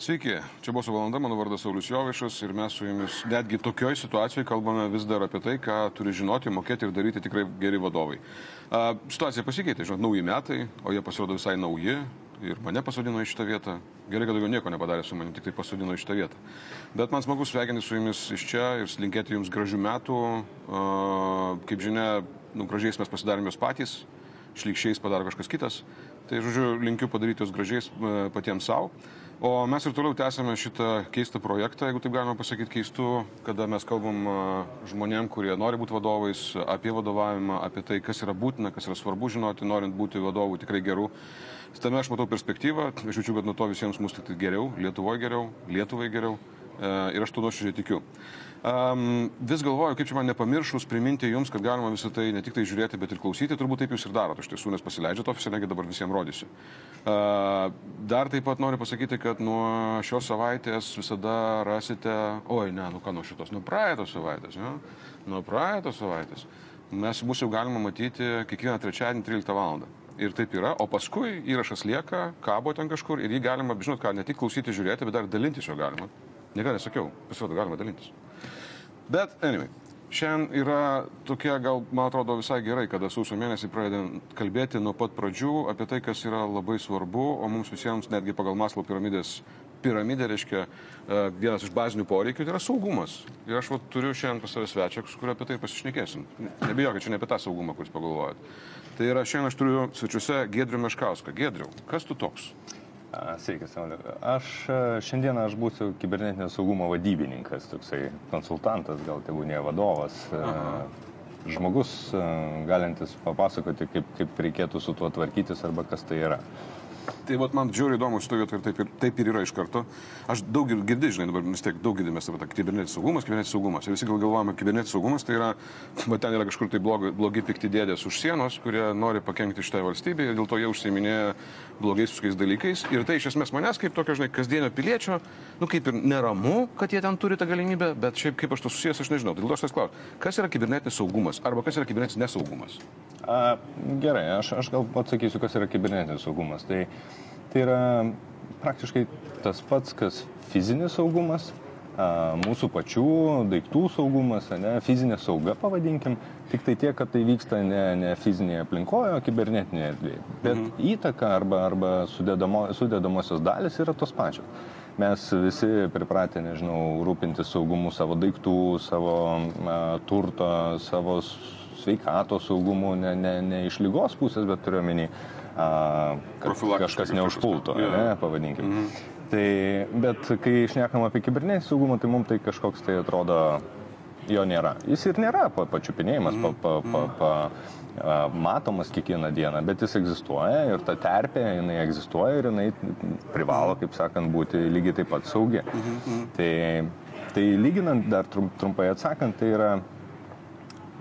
Sveiki, čia buvo valanda, mano vardas Saulis Jovišas ir mes su jumis netgi tokioje situacijoje kalbame vis dar apie tai, ką turi žinoti, mokėti ir daryti tikrai geri vadovai. A, situacija pasikeitė, žinot, nauji metai, o jie pasirodo visai nauji ir mane pasodino į šitą vietą. Gerai, kad daugiau nieko nepadarė su manim, tik tai pasodino į šitą vietą. Bet man smagu sveikinti su jumis iš čia ir linkėti jums gražių metų. A, kaip žinia, nu, gražiais mes pasidarėm jos patys, šlikščiais padaro kažkas kitas. Tai, žodžiu, linkiu padaryti jos gražiais patiems savo. O mes ir toliau tęsime šitą keistą projektą, jeigu taip galima pasakyti keistų, kada mes kalbam žmonėm, kurie nori būti vadovais, apie vadovavimą, apie tai, kas yra būtina, kas yra svarbu žinoti, norint būti vadovu tikrai gerų. Tame aš matau perspektyvą, aš jaučiu, kad nuo to visiems mūsų tik geriau, Lietuvoje geriau, Lietuvai geriau e, ir aš to nuoširdžiai tikiu. Um, vis galvoju, kaip čia man nepamiršus priminti jums, kad galima visą tai ne tik tai žiūrėti, bet ir klausyti, turbūt taip jūs ir darote, iš tiesų, nes pasileidžiate oficialiai, dabar visiems rodysiu. Uh, dar taip pat noriu pasakyti, kad nuo šios savaitės visada rasite, oi ne, nu ką nuo šitos, nuo praeitos savaitės, ne? nuo praeitos savaitės. Mes mūsų jau galima matyti kiekvieną trečiadienį 13 val. Ir taip yra, o paskui įrašas lieka, kabo ten kažkur ir jį galima, žinot ką, ne tik klausyti, žiūrėti, bet dar dalintis jo galima. Niekada nesakiau, pasirodo, galima dalintis. Bet, anyway, šiandien yra tokia, gal, man atrodo, visai gerai, kada sausio mėnesį pradedam kalbėti nuo pat pradžių apie tai, kas yra labai svarbu, o mums visiems netgi pagal Maslo piramidės piramidė reiškia vienas iš bazinių poreikių, tai yra saugumas. Ir aš vat, turiu šiandien pas save svečią, su kuriuo apie tai pasišnekėsim. Nebijokit, čia ne apie tą saugumą, kuris pagalvojat. Tai yra šiandien aš turiu svečiuose Gedrių Meškauską. Gedrių, kas tu toks? Sveiki, Saulė. Aš šiandieną aš būsiu kibernetinio saugumo vadybininkas, toksai konsultantas, gal tėvų ne vadovas. Aha. Žmogus galintis papasakoti, kaip, kaip reikėtų su tuo tvarkytis arba kas tai yra. Tai vat, man žiūri įdomu šitoje vietoje ir taip, ir taip ir yra iš karto. Aš daug girdžiu, žinai, dabar vis tiek daug girdime apie tą kibernetinis saugumas, kibernetinis saugumas. Ir visi gal galvojame, kibernetinis saugumas tai yra, va ten yra kažkur tai blogi, blogi pikti dėdės už sienos, kurie nori pakengti šitai valstybei ir dėl to jie užsiminėja blogais visokiais dalykais. Ir tai iš esmės manęs kaip tokio, žinai, kasdienio piliečio, nu kaip ir neramu, kad jie ten turi tą galimybę, bet šiaip kaip aš to susijęs, aš nežinau. Dėl to aš tas klausiu, kas yra kibernetinis saugumas arba kas yra kibernetinis nesaugumas? A, gerai, aš, aš gal atsakysiu, kas yra kibernetinis saugumas. Tai, tai yra praktiškai tas pats, kas fizinis saugumas, mūsų pačių daiktų saugumas, ne, fizinė sauga, pavadinkim, tik tai tiek, kad tai vyksta ne, ne fizinėje aplinkoje, o kibernetinėje erdvėje. Bet mhm. įtaka arba, arba sudėdamo, sudėdamosios dalis yra tos pačios. Mes visi pripratę, nežinau, rūpintis saugumu savo daiktų, savo a, turto, savo sveikatos saugumu, ne, ne, ne iš lygos pusės, bet turiu omeny, kad kažkas neužpultų, yeah. ne, pavadinkim. Mm -hmm. Tai, bet kai išnekam apie kibernetinį saugumą, tai mums tai kažkoks tai atrodo, jo nėra. Jis ir nėra pa, pačiupinėjimas, -hmm. pa, pa, pa, pa, matomas kiekvieną dieną, bet jis egzistuoja ir ta terpė, jinai egzistuoja ir jinai privalo, kaip sakant, būti lygiai taip pat saugi. Mm -hmm. tai, tai lyginant dar trumpai atsakant, tai yra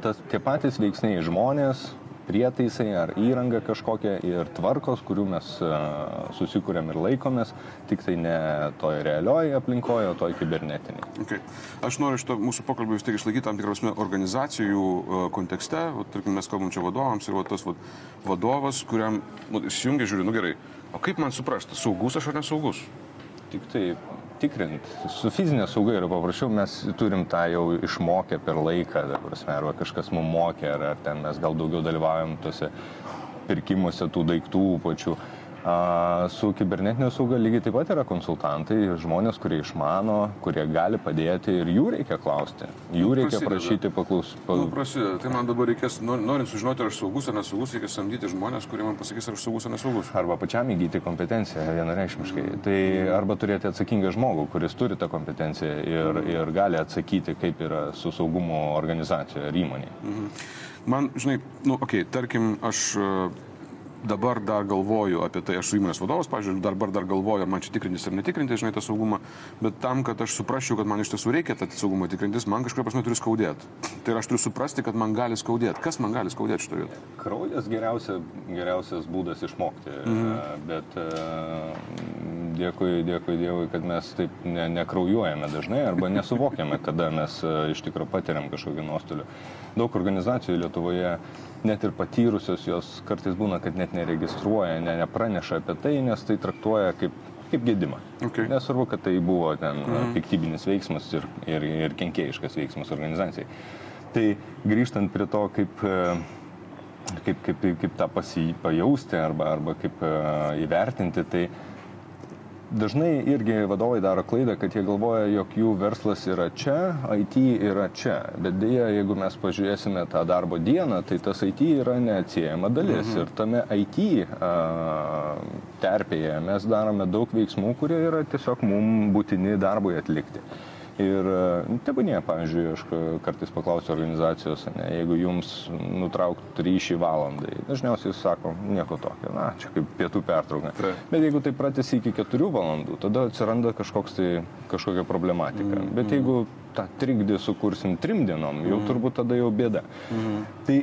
tas, tie patys veiksniai žmonės, prietaisai ar įranga kažkokia ir tvarkos, kurių mes uh, susikūrėm ir laikomės, tik tai ne toj realioje aplinkoje, o toj kibernetiniai. Okay. Aš noriu šito mūsų pokalbį vis tiek išlaikyti tam tikrą prasme organizacijų uh, kontekste, o, tarkim, mes kalbam čia vadovams ir va, tas va, vadovas, kuriam nu, įsijungia, žiūri, nu gerai, o kaip man suprasti, saugus aš ar nesaugus? Tik tai tikrint. Su fizinė sauga yra paprasčiau, mes turim tą jau išmokę per laiką, prasme, arba kažkas mums mokė, ar, ar ten mes gal daugiau dalyvaujam tose pirkimuose tų daiktų pačių. Su kibernetinė sauga lygiai taip pat yra konsultantai, žmonės, kurie išmano, kurie gali padėti ir jų reikia klausti. Jų nu, reikia prasideda. prašyti paklausti. Pa... Nu, prasideda. Tai man dabar reikės, norint sužinoti, ar aš saugus ar nesaugus, reikia samdyti žmonės, kurie man pasakys, ar aš saugus ar nesaugus. Arba pačiam įgyti kompetenciją vienareikšmiškai. Tai arba turėti atsakingą žmogų, kuris turi tą kompetenciją ir, mm. ir gali atsakyti, kaip yra su saugumo organizacijoje ar įmonėje. Mm. Man, žinai, nu, okei, okay, tarkim, aš dabar dar galvoju apie tai, aš su įmonės vadovas, pažiūrėjau, dabar dar galvoju, ar man čia tikrintis ar netikrinti, žinai, tą saugumą, bet tam, kad aš suprasčiau, kad man iš tiesų reikia tą saugumą tikrintis, man kažkaip prasme turi skaudėti. Tai aš turiu suprasti, kad man gali skaudėti. Kas man gali skaudėti šitoje vietoje? Kraujas geriausia, geriausias būdas išmokti, mhm. bet dėkui, dėkui Dievui, kad mes taip ne, nekraujuojame dažnai arba nesuvokiame, kada mes iš tikrųjų patiriam kažkokį nuostolių. Daug organizacijų Lietuvoje net ir patyrusios jos kartais būna, kad net neregistruoja, ne, nepraneša apie tai, nes tai traktuoja kaip kaip gedimą. Okay. Nesvarbu, kad tai buvo ten mhm. piktybinis veiksmas ir, ir, ir kenkėjiškas veiksmas organizacijai. Tai grįžtant prie to, kaip, kaip, kaip, kaip tą pasi, pajausti arba, arba kaip įvertinti, tai uh, Dažnai irgi vadovai daro klaidą, kad jie galvoja, jog jų verslas yra čia, IT yra čia. Bet dėja, jeigu mes pažiūrėsime tą darbo dieną, tai tas IT yra neatsiejama dalis. Mhm. Ir tame IT a, terpėje mes darome daug veiksmų, kurie yra tiesiog mums būtini darbui atlikti. Ir nu, tebūnie, pavyzdžiui, aš kartais paklausiu organizacijos, ne, jeigu jums nutrauktų ryšį valandai, dažniausiai sako, nieko tokio, na, čia kaip pietų pertrauka. Bet jeigu tai pratęsi iki keturių valandų, tada atsiranda kažkoks tai, kažkokia problematika. Mm, Bet jeigu tą trikdį sukursim trim dienom, jau mm. turbūt tada jau bėda. Mm. Tai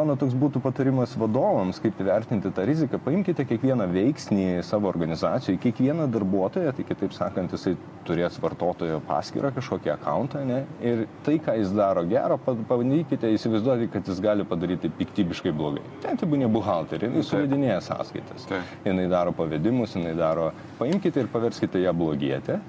mano toks būtų patarimas vadovams, kaip įvertinti tą riziką. Paimkite kiekvieną veiksnį savo organizacijoje, kiekvieną darbuotoją, tai kitaip sakant, jisai turės vartotojo paskirtą kažkokį akantą ir tai, ką jis daro gero, pabandykite įsivaizduoti, kad jis gali padaryti piktybiškai blogai. Ten tai būna buhalterė, jinai suvedinėja sąskaitas, jinai daro pavedimus, jinai daro, paimkite ir paverskite ją blogietę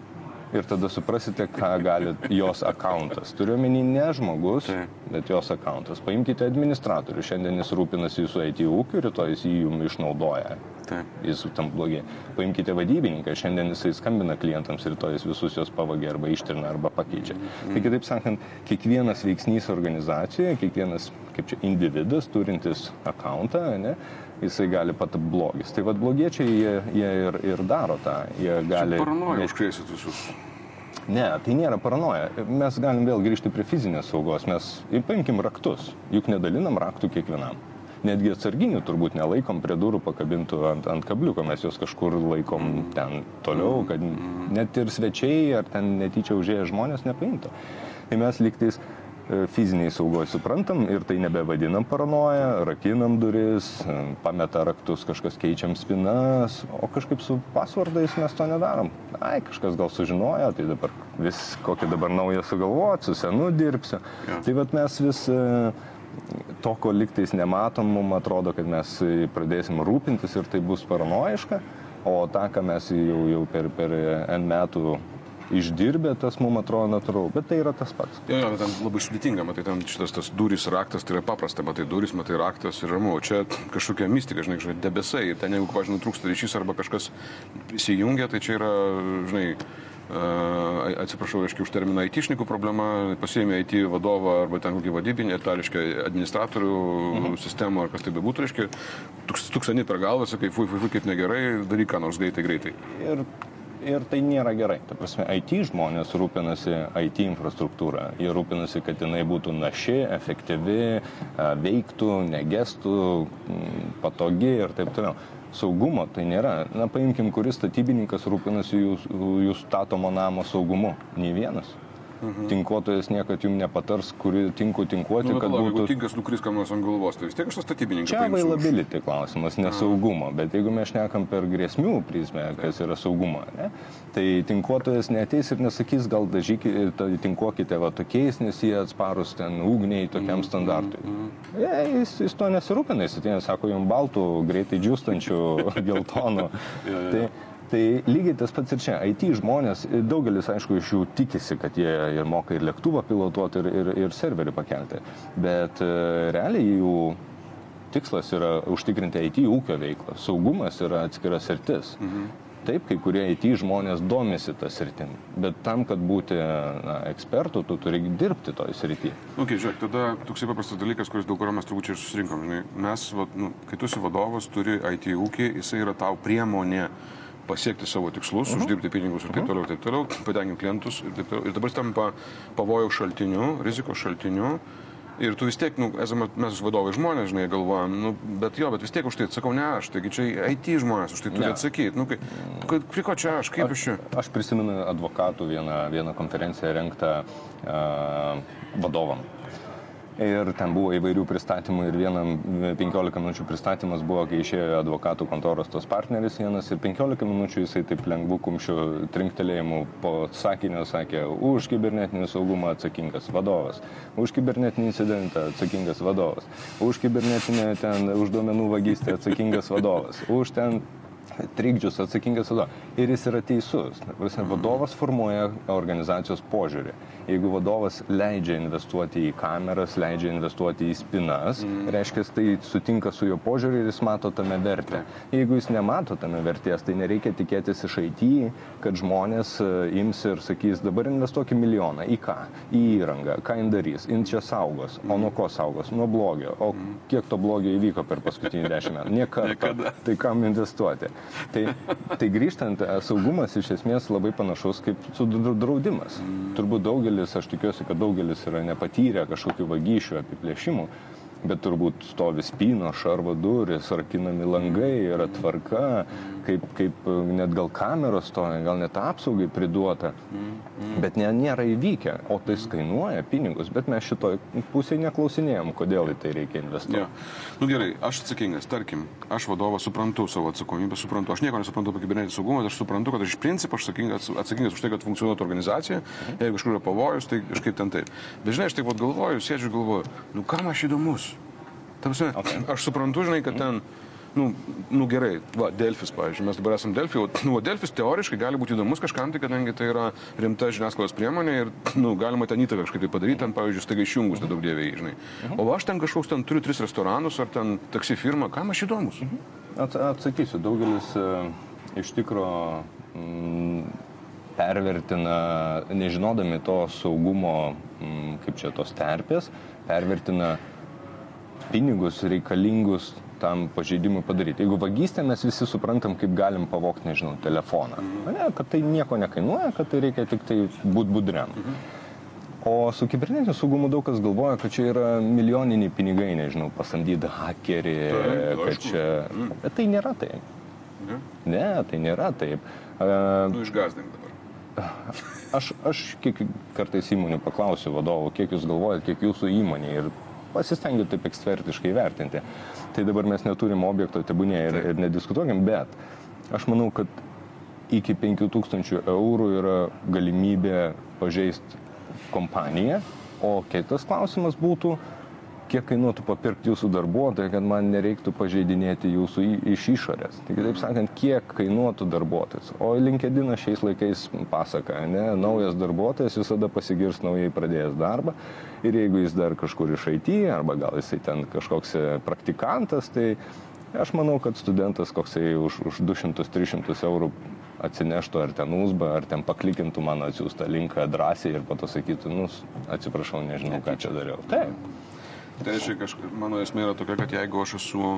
ir tada suprasite, ką gali jos akantas. Turiu omeny ne žmogus, tai. bet jos akantas. Paimkite administratorių, šiandien jis rūpinasi jūsų IT ūkiu, rytoj jis jį jums išnaudoja. Taip. Jis tam blogai. Paimkite vadybininką, šiandien jisai skambina klientams, rytoj jis visus juos pavagė arba ištrina arba pakeičia. Mm. Tai kitaip sakant, kiekvienas veiksnys organizacijoje, kiekvienas, kaip čia, individas turintis akantą, ne, jisai gali pat blogis. Tai vad blogiečiai jie, jie ir, ir daro tą. Jie gali... Paranoja užkrėsit visus. Ne, tai nėra paranoja. Mes galim vėl grįžti prie fizinės saugos. Mes paimkim raktus, juk nedalinam raktų kiekvienam. Netgi atsarginių turbūt nelaikom prie durų pakabintų ant, ant kabliuko, mes juos kažkur laikom ten toliau, kad net ir svečiai ar ten netyčia užėję žmonės nepaimtų. Tai mes liktais E, fiziniai saugoj suprantam ir tai nebevadinam paranoja, rakinam duris, e, pameta raktus, kažkas keičiam spinas, o kažkaip su pasvardais mes to nedarom. Ai, kažkas gal sužinojo, tai dabar vis kokį dabar naują sugalvoti, su senu dirbsiu. Ja. Tai vad mes vis e, to, ko liktais nematom, mums atrodo, kad mes pradėsim rūpintis ir tai bus paranoiška, o tą, ką mes jau, jau per, per N metų išdirbę, tas mums atrodo natūralu, bet tai yra tas pats. Jo, jo, ten labai sudėtinga, matai, ten šitas tas durys raktas, tai yra paprasta, matai, durys, matai, raktas ir ramu, o čia kažkokia mistika, žinai, žinai debesai, ten jeigu, pažiūrėjau, trūksta ryšys arba kažkas įsijungia, tai čia yra, žinai, Uh, atsiprašau, aiškiai, už terminą IT-šnikų problema, pasiėmė IT vadovą arba ten kokį vadybinį, tai reiškia administratorių mhm. sistemą ar kas tai bebūtų, reiškia, tuksani per galvą, sakai, fui, fui, fui, kaip negerai, daryk ką nors greitai, greitai. Ir ir tai nėra gerai. Ta prasme, IT žmonės rūpinasi IT infrastruktūrą. Jie rūpinasi, kad jinai būtų naši, efektyvi, veiktų, negestų, patogi ir taip toliau. Saugumo tai nėra. Na, paimkim, kuris statybininkas rūpinasi jūsų jūs statomo namo saugumu. Nei vienas. Mhm. Tinkuotojas niekad jums nepatars, kurį tinku tinkuoti, nu, kad būtų... Jeigu tinkas nukris kam nors ant galvos, tai vis tiek aš tas statybininkas. Čia availability už... klausimas, nesaugumo, Aha. bet jeigu mes šnekam per grėsmių prizmę, kas yra saugumo, ne, tai tinkuotojas neteis ir nesakys, gal dažykite, tinkuokite va tokiais, nes jie atsparus ten ugniai tokiam mm, standartui. Mm. Ja, jis, jis to nesirūpina, jis atėjo, sako, jums baltų, greitai džiūstančių, geltonų. ja, ja. Tai, Tai lygiai tas pats ir čia. IT žmonės, daugelis aišku iš jų tikisi, kad jie ir moka ir lėktuvą pilotuoti, ir, ir, ir serverį pakelti. Bet e, realiai jų tikslas yra užtikrinti IT ūkio veiklą. Saugumas yra atskiras sritis. Mhm. Taip, kai kurie IT žmonės domisi tą sritim, bet tam, kad būti na, ekspertų, tu turi dirbti toj srity. Na, okay, žiūrėk, tada toksai paprastas dalykas, kuris dėl kurio mes turbūt čia ir susirinkom. Žinai, mes, va, nu, kai tu esi vadovas, turi IT ūkį, jisai yra tau priemonė pasiekti savo tikslus, uh mhm. -huh. uždirbti pinigus ir taip mhm. toliau, taip toliau, patenkinti klientus ir taip toliau. Ir dabar tampa pavojaus šaltiniu, rizikos šaltiniu. Ir tu vis tiek, nu, esame mes vadovai žmonės, žinai, galvojam, nu, bet jo, bet vis tiek už tai atsakau, ne aš, taigi čia IT žmonės už tai turi atsakyti. Nu, kai, prie ko čia aš, kaip aš čia? Aš prisimenu advokatų vieną, vieną konferenciją renktą uh, vadovam. Ir ten buvo įvairių pristatymų ir vienam 15 minučių pristatymas buvo, kai išėjo advokatų kontoros tos partneris vienas ir 15 minučių jisai taip lengvų kumščių trinktelėjimų po sakinio sakė, už kibernetinį saugumą atsakingas vadovas, už kibernetinį incidentą atsakingas vadovas, už kibernetinę ten, už duomenų vagystę atsakingas vadovas, už ten trikdžius atsakingas tada. Ir jis yra teisus. Prasme, vadovas formuoja organizacijos požiūrį. Jeigu vadovas leidžia investuoti į kameras, leidžia investuoti į spinas, mm. reiškia, tai sutinka su jo požiūriu ir jis mato tame vertę. Jeigu jis nemato tame vertės, tai nereikia tikėtis iš IT, kad žmonės e, ims ir sakys, dabar investuokim milijoną. Į ką? Į įrangą. Ką jin darys? Jin čia saugos. O nuo ko saugos? Nuo blogio. O kiek to blogio įvyko per paskutinį dešimt metų? Niekada. Tai kam investuoti? Tai, tai grįžtant, e, saugumas iš esmės labai panašus kaip su draudimas. Turbūt daugelis, aš tikiuosi, kad daugelis yra nepatyrę kažkokių vagysčių, apiplėšimų, bet turbūt stovi spyno, šarvo duris, rakinami langai, yra tvarka, kaip, kaip net gal kameros stoja, gal net apsaugai priduota, bet ne, nėra įvykę, o tai kainuoja pinigus, bet mes šitoj pusėje neklausinėjom, kodėl į tai reikia investuoti. Ja. Nu gerai, aš atsakingas, tarkim, aš vadovas suprantu savo atsakomybę, suprantu, aš nieko nesuprantu apie kibernetinį saugumą, aš suprantu, kad aš iš principo aš atsakingas, atsakingas už tai, kad funkcionuotų organizacija, mhm. jeigu kažkur yra pavojus, tai kažkaip ten taip. Bet žinai, aš taip pat galvoju, sėdžiu galvoju, nu kam aš įdomus? Tamsi, okay. aš suprantu, žinai, kad ten nu, nu gerai, va, Delfis, pavyzdžiui, mes dabar esame Delfi, o nu, Delfis teoriškai gali būti įdomus kažkam, tai kadangi tai yra rimta žiniasklaidos priemonė ir nu, galima ten įtaką kažkaip tai padaryti, ten, pavyzdžiui, staiga išjungus, nedaug dėviai, žinai. O aš ten kažkoks ten turiu tris restoranus ar ten taksi firmą, kam aš įdomus? At, atsakysiu, daugelis e, iš tikro mm, pervertina, nežinodami to saugumo, mm, kaip čia tos terpės, pervertina pinigus reikalingus tam pažeidimui padaryti. Jeigu vagystė, mes visi suprantam, kaip galim pavokti, nežinau, telefoną. Ne, kad tai nieko nekainuoja, kad tai reikia tik tai būti budriam. O su kibernetiniu saugumu daug kas galvoja, kad čia yra milijoniniai pinigai, nežinau, pasamdyti hakerį, kad čia... Bet tai nėra taip. Ne, ne tai nėra taip. Nu, išgazdink dabar. Aš, aš kiek kartais įmonių paklausiu vadovų, kiek jūs galvojate, kiek jūsų įmonė ir pasistengiu taip ekspertiškai vertinti. Tai dabar mes neturim objekto tebūnė ir, ir nediskutuokim, bet aš manau, kad iki 5000 eurų yra galimybė pažeisti kompaniją, o kitas klausimas būtų, kiek kainuotų papirkti jūsų darbuotoją, kad man nereiktų pažeidinėti jūsų iš išorės. Tai kitaip sakant, kiek kainuotų darbuotojas. O LinkedIn šiais laikais pasaka, ne, naujas darbuotojas visada pasigirs naujai pradėjęs darbą ir jeigu jis dar kažkur iš IT arba gal jisai ten kažkoks e, praktikantas, tai aš manau, kad studentas koksai už, už 200-300 eurų atsineštų ar ten uzbą, ar ten paklikintų mano atsiųstą linką drąsiai ir po to sakytų, nu, atsiprašau, nežinau, ką čia dariau. Taip. Tai reiškia, kažka, mano esmė yra tokia, kad jeigu aš esu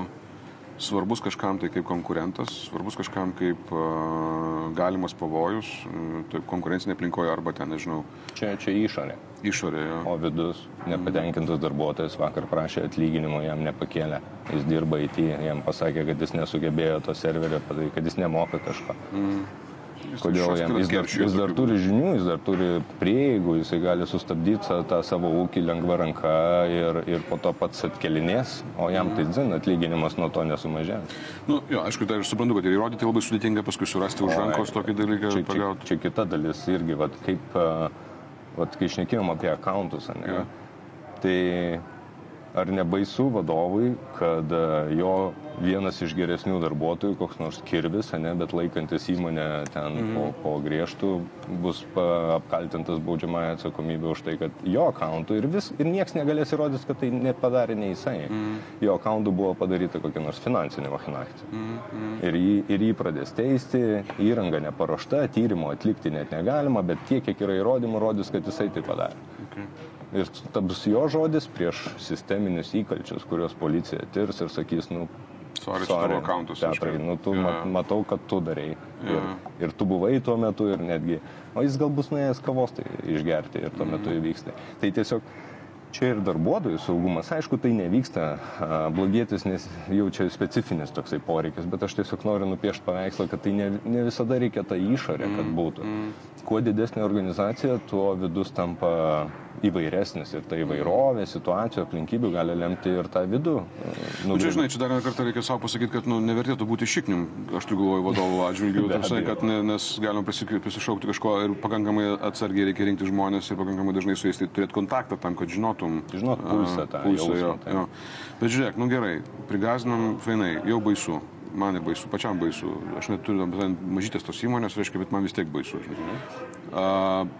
svarbus kažkam tai kaip konkurentas, svarbus kažkam kaip uh, galimas pavojus, tai konkurencinė aplinkoje arba ten, nežinau. Čia, čia išorė. Išorė, jo. O vidus, nepatenkintas darbuotojas vakar prašė atlyginimo, jam nepakėlė. Jis dirba IT, jam pasakė, kad jis nesugebėjo to serverio kad jis nemoka kažko. Mm. Kodėl jam jis dar, jis dar turi žinių, jis dar turi prieigų, jisai gali sustabdyti tą, savo ūkį lengva ranka ir, ir po to pats atkelinės, o jam tai dzin atlyginimas nuo to nesumažės. Nu, jo, aišku, tai aš suprantu, kad ir įrodyti labai sudėtinga, paskui surasti už rankos tokį dalyką. Čia, čia, čia kita dalis irgi, vat, kaip, vat, kai išnekėjom apie akauntus, ne, ja. tai ar nebaisu vadovui, kad jo vienas iš geresnių darbuotojų, koks nors kirvis, ne, bet laikantis įmonę ten po, po griežtų, bus apkaltintas baudžiamąją atsakomybę už tai, kad jo akauntų ir, vis, ir niekas negalės įrodyti, kad tai nepadarė ne jisai. Mm. Jo akauntų buvo padaryta kokia nors finansinė machinacija. Mm. Ir, jį, ir jį pradės teisti, įranga neparuošta, tyrimo atlikti net negalima, bet tiek, kiek yra įrodymų, rodys, kad jisai tai padarė. Ir taps jo žodis prieš sisteminius įkalčius, kuriuos policija tirs ir sakys, nu, Sorry, Sorry akauntus. Petrai, nu, tu yeah. mat, matau, kad tu darai. Yeah. Ir, ir tu buvai tuo metu ir netgi, o jis gal bus nuėjęs kavos tai išgerti ir tuo metu mm. įvyksta. Tai tiesiog čia ir darbuotojų saugumas, aišku, tai nevyksta, blogėtis, nes jau čia specifinis toksai poreikis, bet aš tiesiog noriu nupiešti paveikslą, kad tai ne, ne visada reikia tą išorę, kad mm, būtų. Mm. Kuo didesnė organizacija, tuo vidus tampa įvairesnis ir ta įvairovė situacijų, aplinkybių gali lemti ir tą vidų. Nu, čia, žinai, čia dar kartą reikia savo pasakyti, kad nu, nevertėtų būti šiknim, aš tu galvoju, vadovų atžvilgių, tamsai, kad ne, nes galim prisišaukti kažko ir pakankamai atsargiai reikia rinkti žmonės ir pakankamai dažnai su jais tai turėti kontaktą tam, kad žinotum. Žinot pulsą tą. Pulsą, jo, jo. Bet žiūrėk, nu gerai, prigazinam fainai, jau baisu man baisu, pačiam baisu. Aš neturiu mažytės tos įmonės, reiškia, bet man vis tiek baisu. Žinai. Uh,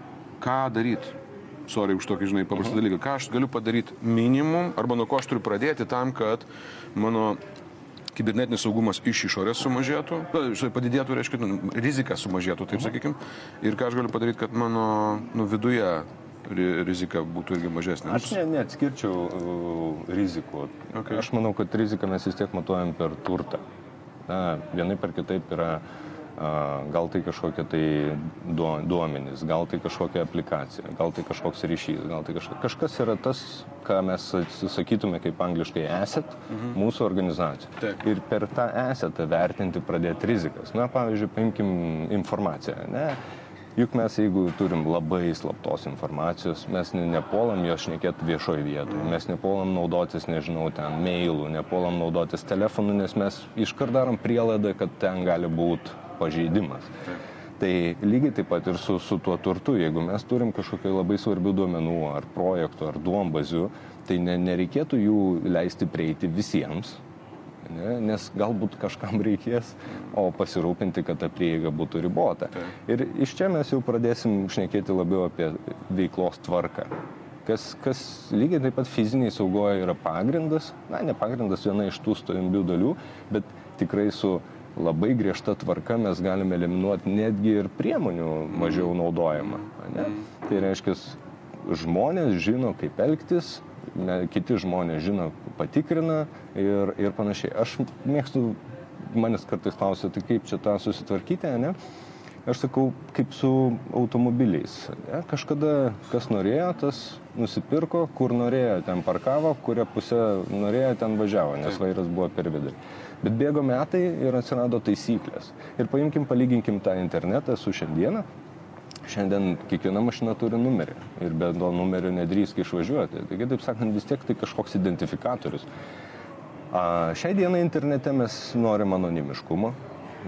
ką daryti? Sorry už tokį, žinai, paprastą dalyką. Ką aš galiu padaryti minimum, arba nuo ko aš turiu pradėti tam, kad mano kibernetinis saugumas iš išorės sumažėtų, padidėtų, reiškia, nu, rizika sumažėtų, taip sakykim, ir ką aš galiu padaryti, kad mano nu, viduje rizika būtų irgi mažesnė. Aš ne, neatskirčiau uh, rizikų. Okay. Aš manau, kad riziką mes vis tiek matuojam per turtą. Na, vienai per kitaip yra gal tai kažkokie tai duomenys, gal tai kažkokia aplikacija, gal tai kažkoks ryšys, gal tai kažkas, kažkas yra tas, ką mes sakytume kaip angliškai asset mhm. mūsų organizacija. Taip. Ir per tą assetą vertinti pradėti rizikas. Na, pavyzdžiui, paimkim informaciją. Ne? Juk mes, jeigu turim labai slaptos informacijos, mes nepuolam jos šnekėti viešoje vietoje, mes nepuolam naudotis, nežinau, ten mailų, nepuolam naudotis telefonu, nes mes iškart darom prielaidą, kad ten gali būti pažeidimas. Tai lygiai taip pat ir su, su tuo turtu, jeigu mes turim kažkokių labai svarbių duomenų ar projektų ar duombazių, tai ne, nereikėtų jų leisti prieiti visiems, ne, nes galbūt kažkam reikės, o pasirūpinti, kad ta prieiga būtų ribota. Ir iš čia mes jau pradėsim šnekėti labiau apie veiklos tvarką. Kas, kas lygiai taip pat fiziniai saugoje yra pagrindas, na, ne pagrindas viena iš tų stojimbių dalių, bet tikrai su labai griežta tvarka mes galime eliminuoti netgi ir priemonių mažiau naudojimą. Ne? Tai reiškia, žmonės žino, kaip elgtis, kiti žmonės žino, patikrina ir, ir panašiai. Aš mėgstu, manęs kartais klausia, tai kaip čia tą susitvarkyti, ne? Aš sakau, kaip su automobiliais. Ne? Kažkada kas norėjo, tas nusipirko, kur norėjo, ten parkavo, kurią pusę norėjo, ten važiavo, nes vairas buvo per vidurį. Bet bėgo metai ir atsirado taisyklės. Ir paimkim, palyginkim tą internetą su šiandieną Šiandien kiekviena mašina turi numerį ir be to numerio nedrįsk išvažiuoti. Taigi, taip sakant, vis tiek tai kažkoks identifikatorius. A, šiai dienai internete mes norim anonimiškumo,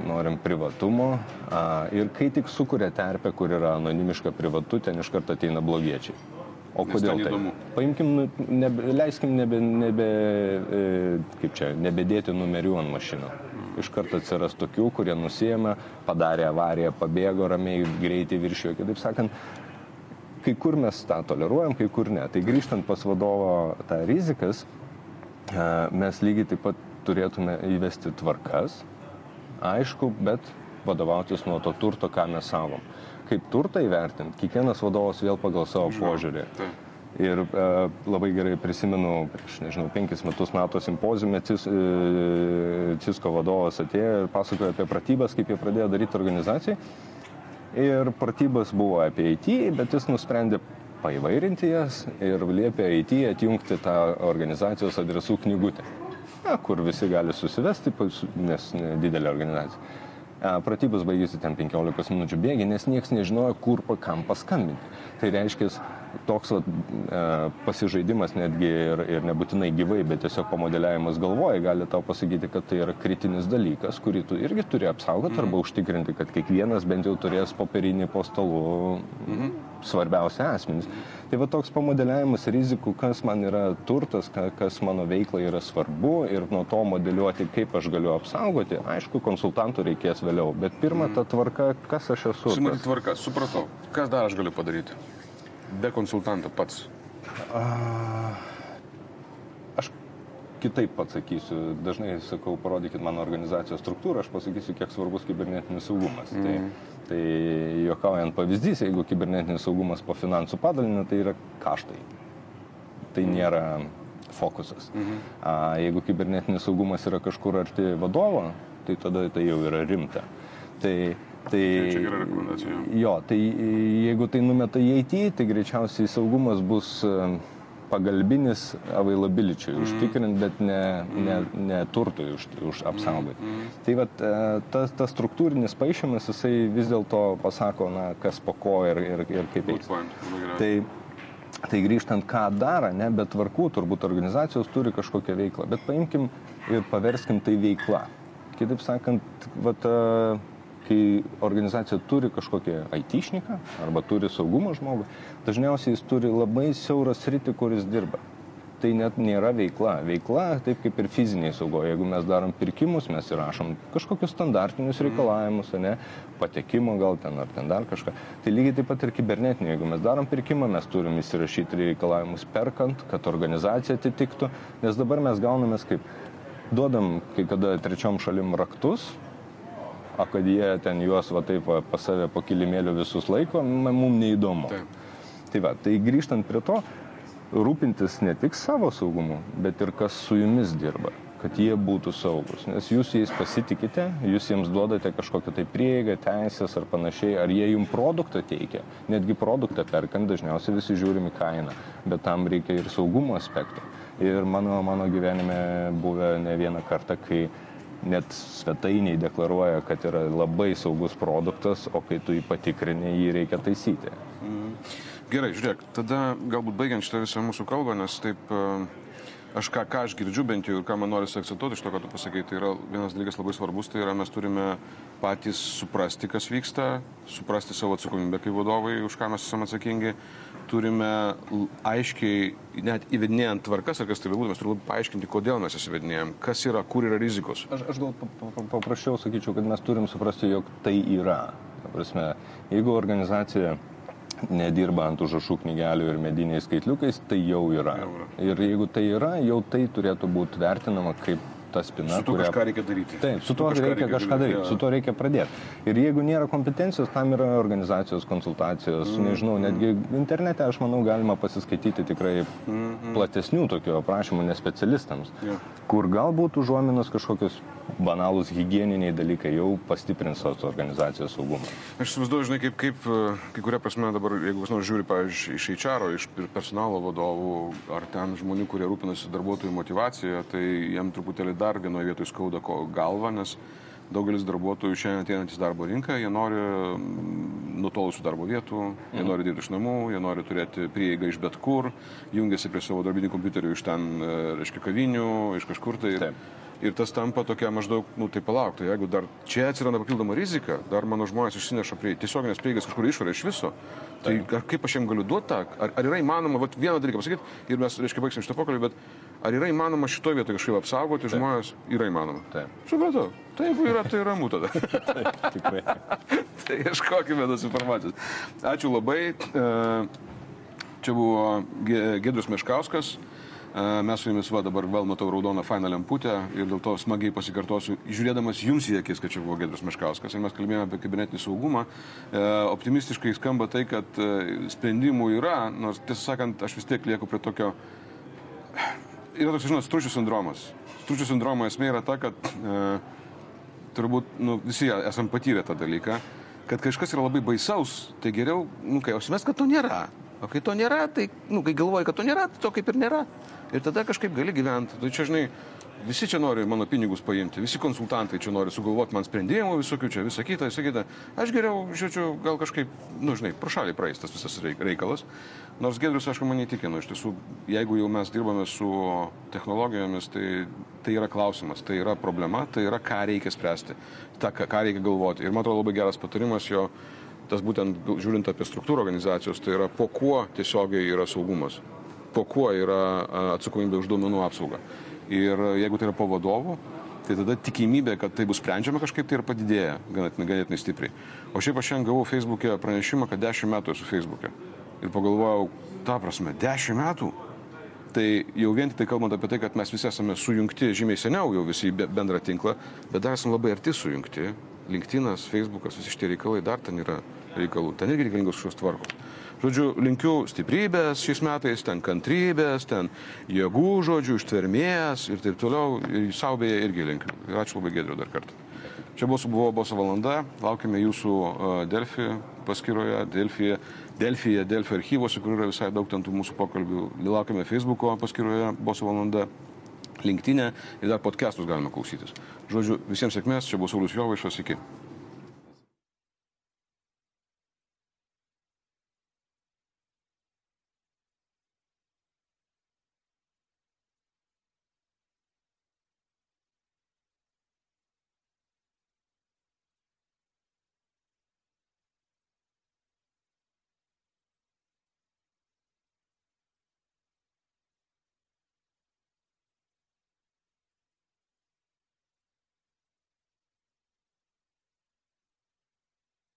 norim privatumo a, ir kai tik sukuria terpę, kur yra anonimiška privatu, ten iš karto ateina blogiečiai. O Nes kodėl tai? Paimkim, nu, nebe, leiskim nebe, nebe, e, kaip čia, nebedėti numerių ant mašinų iš karto atsiras tokių, kurie nusijama, padarė avariją, pabėgo ramiai, greitai viršijo. Kitaip sakant, kai kur mes tą toleruojam, kai kur ne. Tai grįžtant pas vadovo tą rizikas, mes lygiai taip pat turėtume įvesti tvarkas, aišku, bet vadovautis nuo to turto, ką mes savom. Kaip turtą įvertinti, kiekvienas vadovas vėl pagal savo požiūrį. Taip Ir e, labai gerai prisimenu, prieš, nežinau, penkis metus NATO simpozijume Cis, e, Cisko vadovas atėjo ir pasakojo apie pratybas, kaip jie pradėjo daryti organizacijai. Ir pratybas buvo apie IT, bet jis nusprendė paivairinti jas ir liepė IT atjungti tą organizacijos adresų knygutę, na, kur visi gali susivesti, nes didelė organizacija. Pratybos baigėsi ten 15 minučių bėgi, nes niekas nežinojo, kur kam paskambinti. Tai reiškia, toks vat, e, pasižaidimas netgi ir, ir nebūtinai gyvai, bet tiesiog pamodeliavimas galvoje gali tau pasakyti, kad tai yra kritinis dalykas, kurį tu irgi turi apsaugoti arba mhm. užtikrinti, kad kiekvienas bent jau turės popierinį po stalu mhm. svarbiausia asmenys. Tai va toks pamodeliavimas rizikų, kas man yra turtas, kas mano veikla yra svarbu ir nuo to modeliuoti, kaip aš galiu apsaugoti. Aišku, konsultantų reikės vėliau, bet pirmą mhm. ta tvarka, kas aš esu. Sumatyti tvarka, supratau. Kas dar aš galiu padaryti? Be konsultanto pats? A, aš kitaip atsakysiu. Dažnai sakau, parodykit mano organizacijos struktūrą, aš pasakysiu, kiek svarbus kibernetinis saugumas. Mm. Tai, tai juokaujant pavyzdys, jeigu kibernetinis saugumas po finansų padaliniu, tai yra kaštai. Tai mm. nėra fokusas. -hmm. A, jeigu kibernetinis saugumas yra kažkur arti vadovo, tai tada tai jau yra rimta. Tai Tai, tai čia gera rekomendacija. Jo, tai jeigu tai numeta į IT, tai greičiausiai saugumas bus e, pagalbinis availability mm. užtikrinti, bet ne, ne, ne turtui už, už apsaugoti. Mm. mm. Tai vat, e, tas, tas struktūrinis paaišymas, jisai vis dėlto pasako, na, kas po ko ir, ir, ir kaip eis. Tai, tai grįžtant, ką daro, ne, bet tvarkų, turbūt organizacijos turi kažkokią veiklą, bet paimkim ir paverskim tai veikla. Kitaip sakant, vat, uh, kai organizacija turi kažkokį aitišniką arba turi saugumo žmogų, dažniausiai jis turi labai siaurą sritį, kuris dirba. tai net nėra veikla. Veikla, taip kaip ir fiziniai saugo, jeigu mes darom pirkimus, mes įrašom kažkokius standartinius reikalavimus, ne, patekimo gal ten ar ten dar kažką. Tai lygiai taip pat ir kibernetinė, jeigu mes darom pirkimą, mes turim įsirašyti reikalavimus perkant, kad organizacija atitiktų, nes dabar mes gaunamės kaip duodam kai kada trečiom šalim raktus, o kad jie ten juos va taip va, pas save po kilimėliu visus laiko, mums neįdomu. Taip. Tai va, tai grįžtant prie to, rūpintis ne tik savo saugumu, bet ir kas su jumis dirba, kad jie būtų saugus. Nes jūs jais pasitikite, jūs jiems duodate kažkokią tai prieigą, teisės ar panašiai, ar jie jums produktą teikia. Netgi produktą perkant dažniausiai visi žiūrimi kainą, bet tam reikia ir saugumo aspektų. Ir mano, mano gyvenime buvę ne vieną kartą, kai net svetainiai deklaruoja, kad yra labai saugus produktas, o kai tu jį patikrini, jį reikia taisyti. Mm. Gerai, žiūrėk, tada galbūt baigiant šitą visą mūsų kalbą, nes taip e, aš ką, ką aš girdžiu bent jau ir ką man norisi akcentuoti iš to, ką tu pasakai, tai yra vienas dalykas labai svarbus, tai yra mes turime patys suprasti, kas vyksta, suprasti savo atsakomybę kaip vadovai, už ką mes esame atsakingi, turime aiškiai, net įvedinėjant tvarkas, ar kas tai būtų, mes turime paaiškinti, kodėl mes jas įvedinėjom, kas yra, kur yra rizikos. Aš, aš gal paprasčiau sakyčiau, kad mes turim suprasti, jog tai yra. Ta prasme, jeigu organizacija nedirba ant užrašų knygelių ir mediniais skaitliukais, tai jau yra. Ir jeigu tai yra, jau tai turėtų būti vertinama kaip ta spina. Su tuo kurią... kažką reikia daryti. Taip, su, su tuo reikia, reikia kažką daryti, ja. su tuo reikia pradėti. Ir jeigu nėra kompetencijos, tam yra organizacijos konsultacijos, mm. nežinau, netgi internete, aš manau, galima pasiskaityti tikrai mm -hmm. platesnių tokių aprašymų nespecialistams, yeah. kur galbūt užuominos kažkokios banalūs hygieniniai dalykai jau pastiprins tos organizacijos saugumą. Aš įsivaizduoju, žinai, kaip, kaip kai kuria prasme dabar, jeigu kas nors žiūri, pavyzdžiui, iš HR, iš personalo vadovų ar ten žmonių, kurie rūpinasi darbuotojų motivacija, tai jiem truputėlį dar vienoje vietoje skauda galvą, nes daugelis darbuotojų šiandien ateinantys darbo rinką, jie nori mm, nutolusių darbo vietų, jie mhm. nori dirbti iš namų, jie nori turėti prieigą iš bet kur, jungiasi prie savo darbinių kompiuterių iš ten, e, reiškia, kavinių, iš kažkur tai. Taip. Ir tas tampa tokia maždaug, nu tai palauk, tai jeigu dar čia atsiranda papildoma rizika, dar mano žmonės išsineša prie tiesioginės prieigas kažkur išorė iš viso, tai ar, kaip aš jiem galiu duoti tą, ar, ar yra įmanoma, vat, vieną dalyką pasakyti ir mes, reiškia, baigsim šitą pokalbį, bet Ar yra įmanoma šitoje vietoje kažkaip apsaugoti Taip. žmonės? Yra įmanoma. Taip. Supratau. Tai jeigu yra, tai ramu tada. Taip, tikrai. tai ieškokime tos informacijos. Ačiū labai. E, čia buvo Gedrus Meškauskas. E, mes su jumis va dabar vėl matau raudoną fainą lemputę ir dėl to smagiai pasikartosiu, žiūrėdamas jums į akis, kad čia buvo Gedrus Meškauskas. Ir mes kalbėjome apie kibernetinį saugumą. E, optimistiškai skamba tai, kad sprendimų yra, nors tiesą sakant, aš vis tiek lieku prie tokio yra toks, žinot, stručių sindromas. Stručių sindromo esmė yra ta, kad e, turbūt nu, visi esam patyrę tą dalyką, kad kažkas yra labai baisaus, tai geriau, nu, kai ausimės, kad to nėra. O kai to nėra, tai, nu, kai galvoji, kad to nėra, tai to kaip ir nėra. Ir tada kažkaip gali gyventi. Tai čia, žinai, visi čia nori mano pinigus paimti, visi konsultantai čia nori sugalvoti man sprendimų visokių čia, visą kitą, visą kitą. Aš geriau, žodžiu, gal kažkaip, nu, žinai, pro šalį praeis tas visas reikalas. Nors Gedrius, aišku, mane įtikino, iš tiesų, jeigu jau mes dirbame su technologijomis, tai tai yra klausimas, tai yra problema, tai yra ką reikia spręsti, ta, ką reikia galvoti. Ir man atrodo labai geras patarimas jo, tas būtent žiūrint apie struktūrą organizacijos, tai yra po kuo tiesiogiai yra saugumas, po kuo yra atsakomybė už duomenų apsaugą. Ir jeigu tai yra po vadovų, tai tada tikimybė, kad tai bus sprendžiama kažkaip tai ir padidėja ganėtinai, ganėtinai stipriai. O šiaip aš šiandien gavau Facebook'e pranešimą, kad 10 metų esu Facebook'e ir pagalvojau, ta prasme, dešimt metų. Tai jau vien tik tai kalbant apie tai, kad mes visi esame sujungti žymiai seniau jau visi į bendrą tinklą, bet dar esame labai arti sujungti. LinkedInas, Facebookas, visi šitie reikalai, dar ten yra reikalų. Ten irgi reikalingos šios tvarkos. Žodžiu, linkiu stiprybės šiais metais, ten kantrybės, ten jėgų, žodžiu, ištvermės ir taip toliau. Ir savo beje irgi linkiu. Ačiū labai Gedriu dar kartą. Čia buvo, buvo boso valanda, laukime jūsų uh, Delfi paskyroje, Delfyje, Delfyje, Delfi archyvose, kur yra visai daug ten tų mūsų pokalbių. Laukime Facebooko paskyroje boso valanda, LinkedIn e ir dar podcastus galime klausytis. Žodžiu, visiems sėkmės, čia buvo Saulis Jovaišas, iki.